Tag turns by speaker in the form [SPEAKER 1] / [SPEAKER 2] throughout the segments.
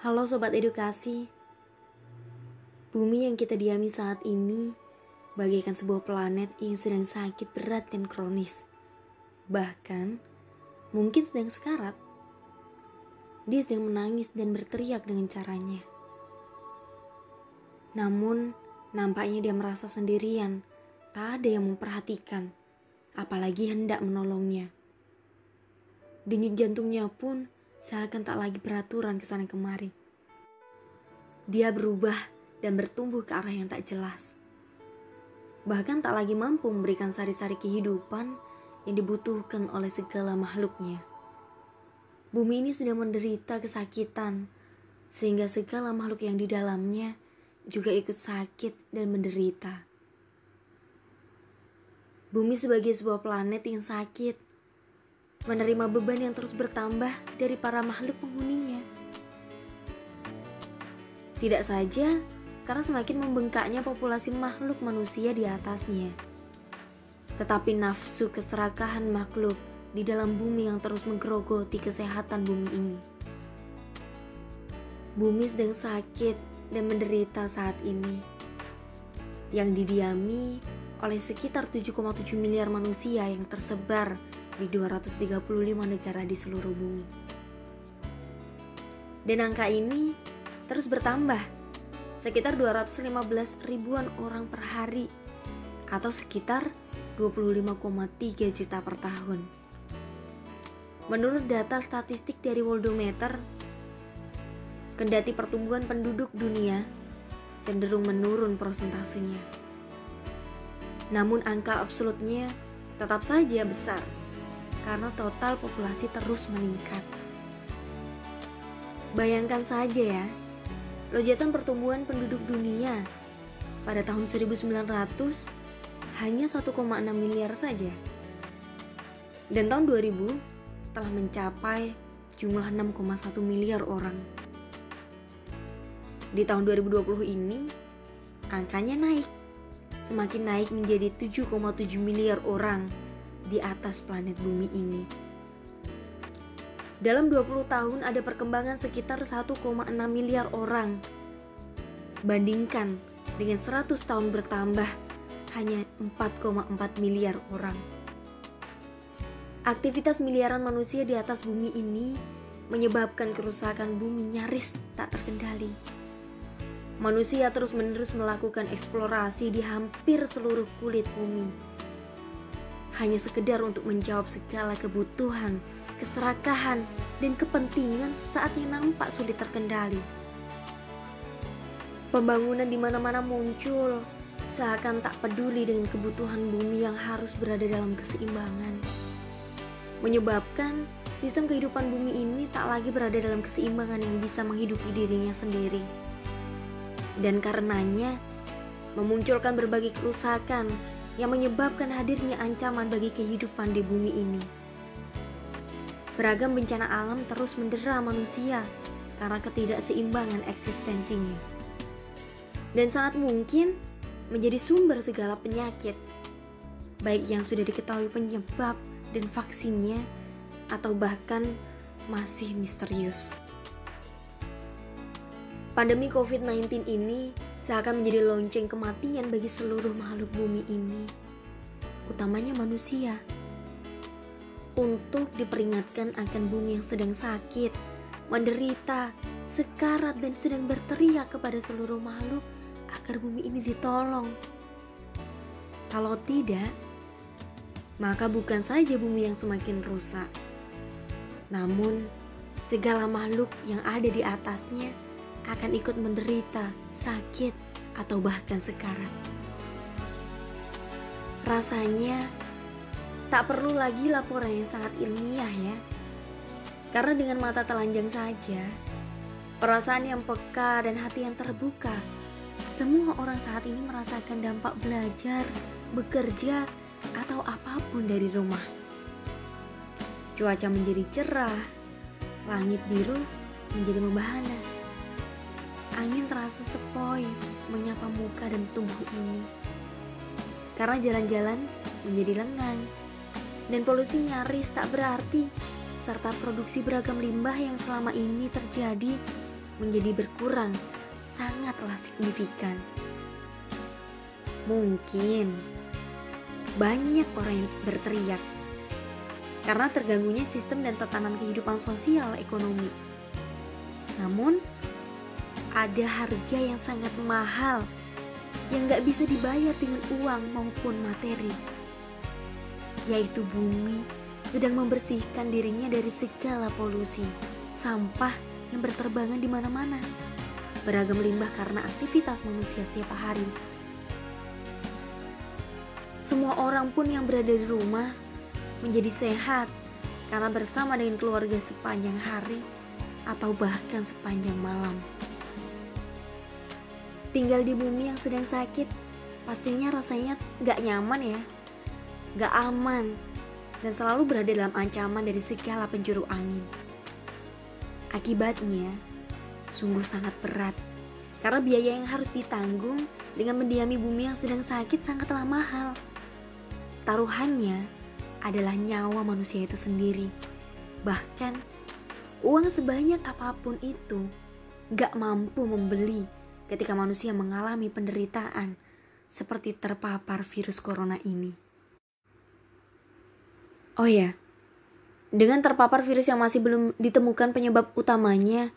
[SPEAKER 1] Halo Sobat Edukasi. Bumi yang kita diami saat ini Bagaikan sebuah planet yang sedang sakit berat dan kronis. Bahkan Mungkin sedang sekarat. Dia sedang menangis dan berteriak dengan caranya. Namun Nampaknya dia merasa sendirian. Tak ada yang memperhatikan Apalagi hendak menolongnya. Denyut jantungnya pun seakan tak lagi beraturan ke sana kemari. Dia berubah dan bertumbuh ke arah yang tak jelas. Bahkan tak lagi mampu memberikan sari-sari kehidupan yang dibutuhkan oleh segala makhluknya. Bumi ini sedang menderita kesakitan, sehingga segala makhluk yang di dalamnya juga ikut sakit dan menderita. Bumi sebagai sebuah planet yang sakit, menerima beban yang terus bertambah dari para makhluk penghuninya. Tidak saja karena semakin membengkaknya populasi makhluk manusia di atasnya, tetapi nafsu keserakahan makhluk di dalam bumi yang terus menggerogoti kesehatan bumi ini. Bumi sedang sakit dan menderita saat ini, yang didiami oleh sekitar 7,7 miliar manusia yang tersebar di 235 negara di seluruh bumi. Dan angka ini terus bertambah, sekitar 215 ribuan orang per hari atau sekitar 25,3 juta per tahun. Menurut data statistik dari Worldometer, kendati pertumbuhan penduduk dunia cenderung menurun prosentasenya. Namun angka absolutnya tetap saja besar karena total populasi terus meningkat. Bayangkan saja ya, lonjakan pertumbuhan penduduk dunia pada tahun 1900 hanya 1,6 miliar saja. Dan tahun 2000 telah mencapai jumlah 6,1 miliar orang. Di tahun 2020 ini, angkanya naik. Semakin naik menjadi 7,7 miliar orang di atas planet bumi ini. Dalam 20 tahun ada perkembangan sekitar 1,6 miliar orang. Bandingkan dengan 100 tahun bertambah hanya 4,4 miliar orang. Aktivitas miliaran manusia di atas bumi ini menyebabkan kerusakan bumi nyaris tak terkendali. Manusia terus-menerus melakukan eksplorasi di hampir seluruh kulit bumi hanya sekedar untuk menjawab segala kebutuhan, keserakahan, dan kepentingan saat yang nampak sulit terkendali. Pembangunan di mana-mana muncul, seakan tak peduli dengan kebutuhan bumi yang harus berada dalam keseimbangan. Menyebabkan sistem kehidupan bumi ini tak lagi berada dalam keseimbangan yang bisa menghidupi dirinya sendiri. Dan karenanya, memunculkan berbagai kerusakan yang menyebabkan hadirnya ancaman bagi kehidupan di bumi ini. Beragam bencana alam terus mendera manusia karena ketidakseimbangan eksistensinya. Dan sangat mungkin menjadi sumber segala penyakit, baik yang sudah diketahui penyebab dan vaksinnya, atau bahkan masih misterius. Pandemi COVID-19 ini seakan menjadi lonceng kematian bagi seluruh makhluk bumi ini, utamanya manusia. Untuk diperingatkan akan bumi yang sedang sakit, menderita, sekarat dan sedang berteriak kepada seluruh makhluk agar bumi ini ditolong. Kalau tidak, maka bukan saja bumi yang semakin rusak, namun segala makhluk yang ada di atasnya akan ikut menderita, sakit, atau bahkan sekarat. Rasanya tak perlu lagi laporan yang sangat ilmiah ya. Karena dengan mata telanjang saja, perasaan yang peka dan hati yang terbuka, semua orang saat ini merasakan dampak belajar, bekerja, atau apa pun dari rumah. Cuaca menjadi cerah, langit biru menjadi membahana angin terasa sepoi menyapa muka dan tubuh ini. Karena jalan-jalan menjadi lengan, dan polusi nyaris tak berarti, serta produksi beragam limbah yang selama ini terjadi menjadi berkurang sangatlah signifikan. Mungkin banyak orang yang berteriak karena terganggunya sistem dan tatanan kehidupan sosial ekonomi. Namun, ada harga yang sangat mahal yang gak bisa dibayar dengan uang maupun materi, yaitu bumi sedang membersihkan dirinya dari segala polusi, sampah yang berterbangan di mana-mana, beragam limbah karena aktivitas manusia setiap hari. Semua orang pun yang berada di rumah menjadi sehat karena bersama dengan keluarga sepanjang hari atau bahkan sepanjang malam. Tinggal di bumi yang sedang sakit, pastinya rasanya gak nyaman ya, gak aman, dan selalu berada dalam ancaman dari segala penjuru angin. Akibatnya, sungguh sangat berat, karena biaya yang harus ditanggung dengan mendiami bumi yang sedang sakit sangatlah mahal. Taruhannya adalah nyawa manusia itu sendiri. Bahkan, uang sebanyak apa pun itu gak mampu membeli ketika manusia mengalami penderitaan seperti terpapar virus corona ini. Oh ya, dengan terpapar virus yang masih belum ditemukan penyebab utamanya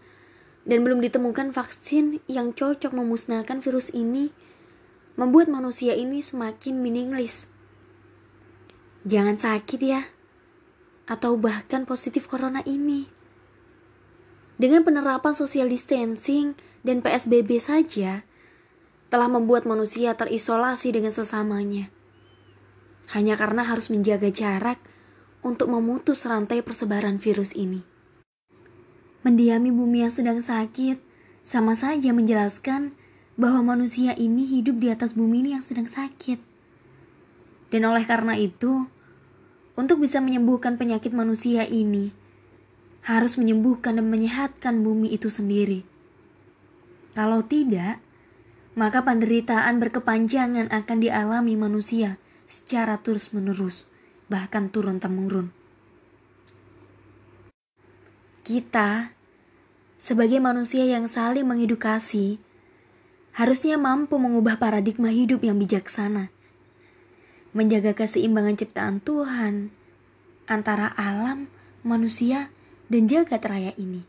[SPEAKER 1] dan belum ditemukan vaksin yang cocok memusnahkan virus ini, membuat manusia ini semakin meaningless Jangan sakit ya, atau bahkan positif corona ini. Dengan penerapan social distancing dan PSBB saja, telah membuat manusia terisolasi dengan sesamanya. Hanya karena harus menjaga jarak untuk memutus rantai persebaran virus ini. Mendiami bumi yang sedang sakit sama saja menjelaskan bahwa manusia ini hidup di atas bumi ini yang sedang sakit. Dan oleh karena itu, untuk bisa menyembuhkan penyakit manusia ini, harus menyembuhkan dan menyehatkan bumi itu sendiri. Kalau tidak, maka penderitaan berkepanjangan akan dialami manusia secara terus-menerus, bahkan turun-temurun. Kita, sebagai manusia yang saling mengedukasi, harusnya mampu mengubah paradigma hidup yang bijaksana menjaga keseimbangan ciptaan Tuhan antara alam, manusia, dan jagat raya ini.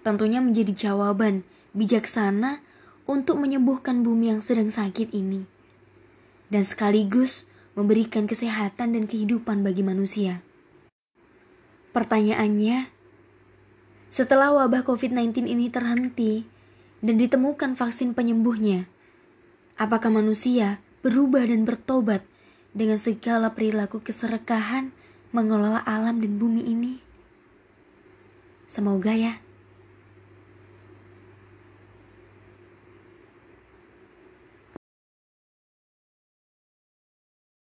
[SPEAKER 1] Tentunya menjadi jawaban bijaksana untuk menyembuhkan bumi yang sedang sakit ini, dan sekaligus memberikan kesehatan dan kehidupan bagi manusia. Pertanyaannya, setelah wabah COVID-19 ini terhenti dan ditemukan vaksin penyembuhnya, apakah manusia berubah dan bertobat dengan segala perilaku keserakahan mengelola alam dan bumi ini. Semoga ya.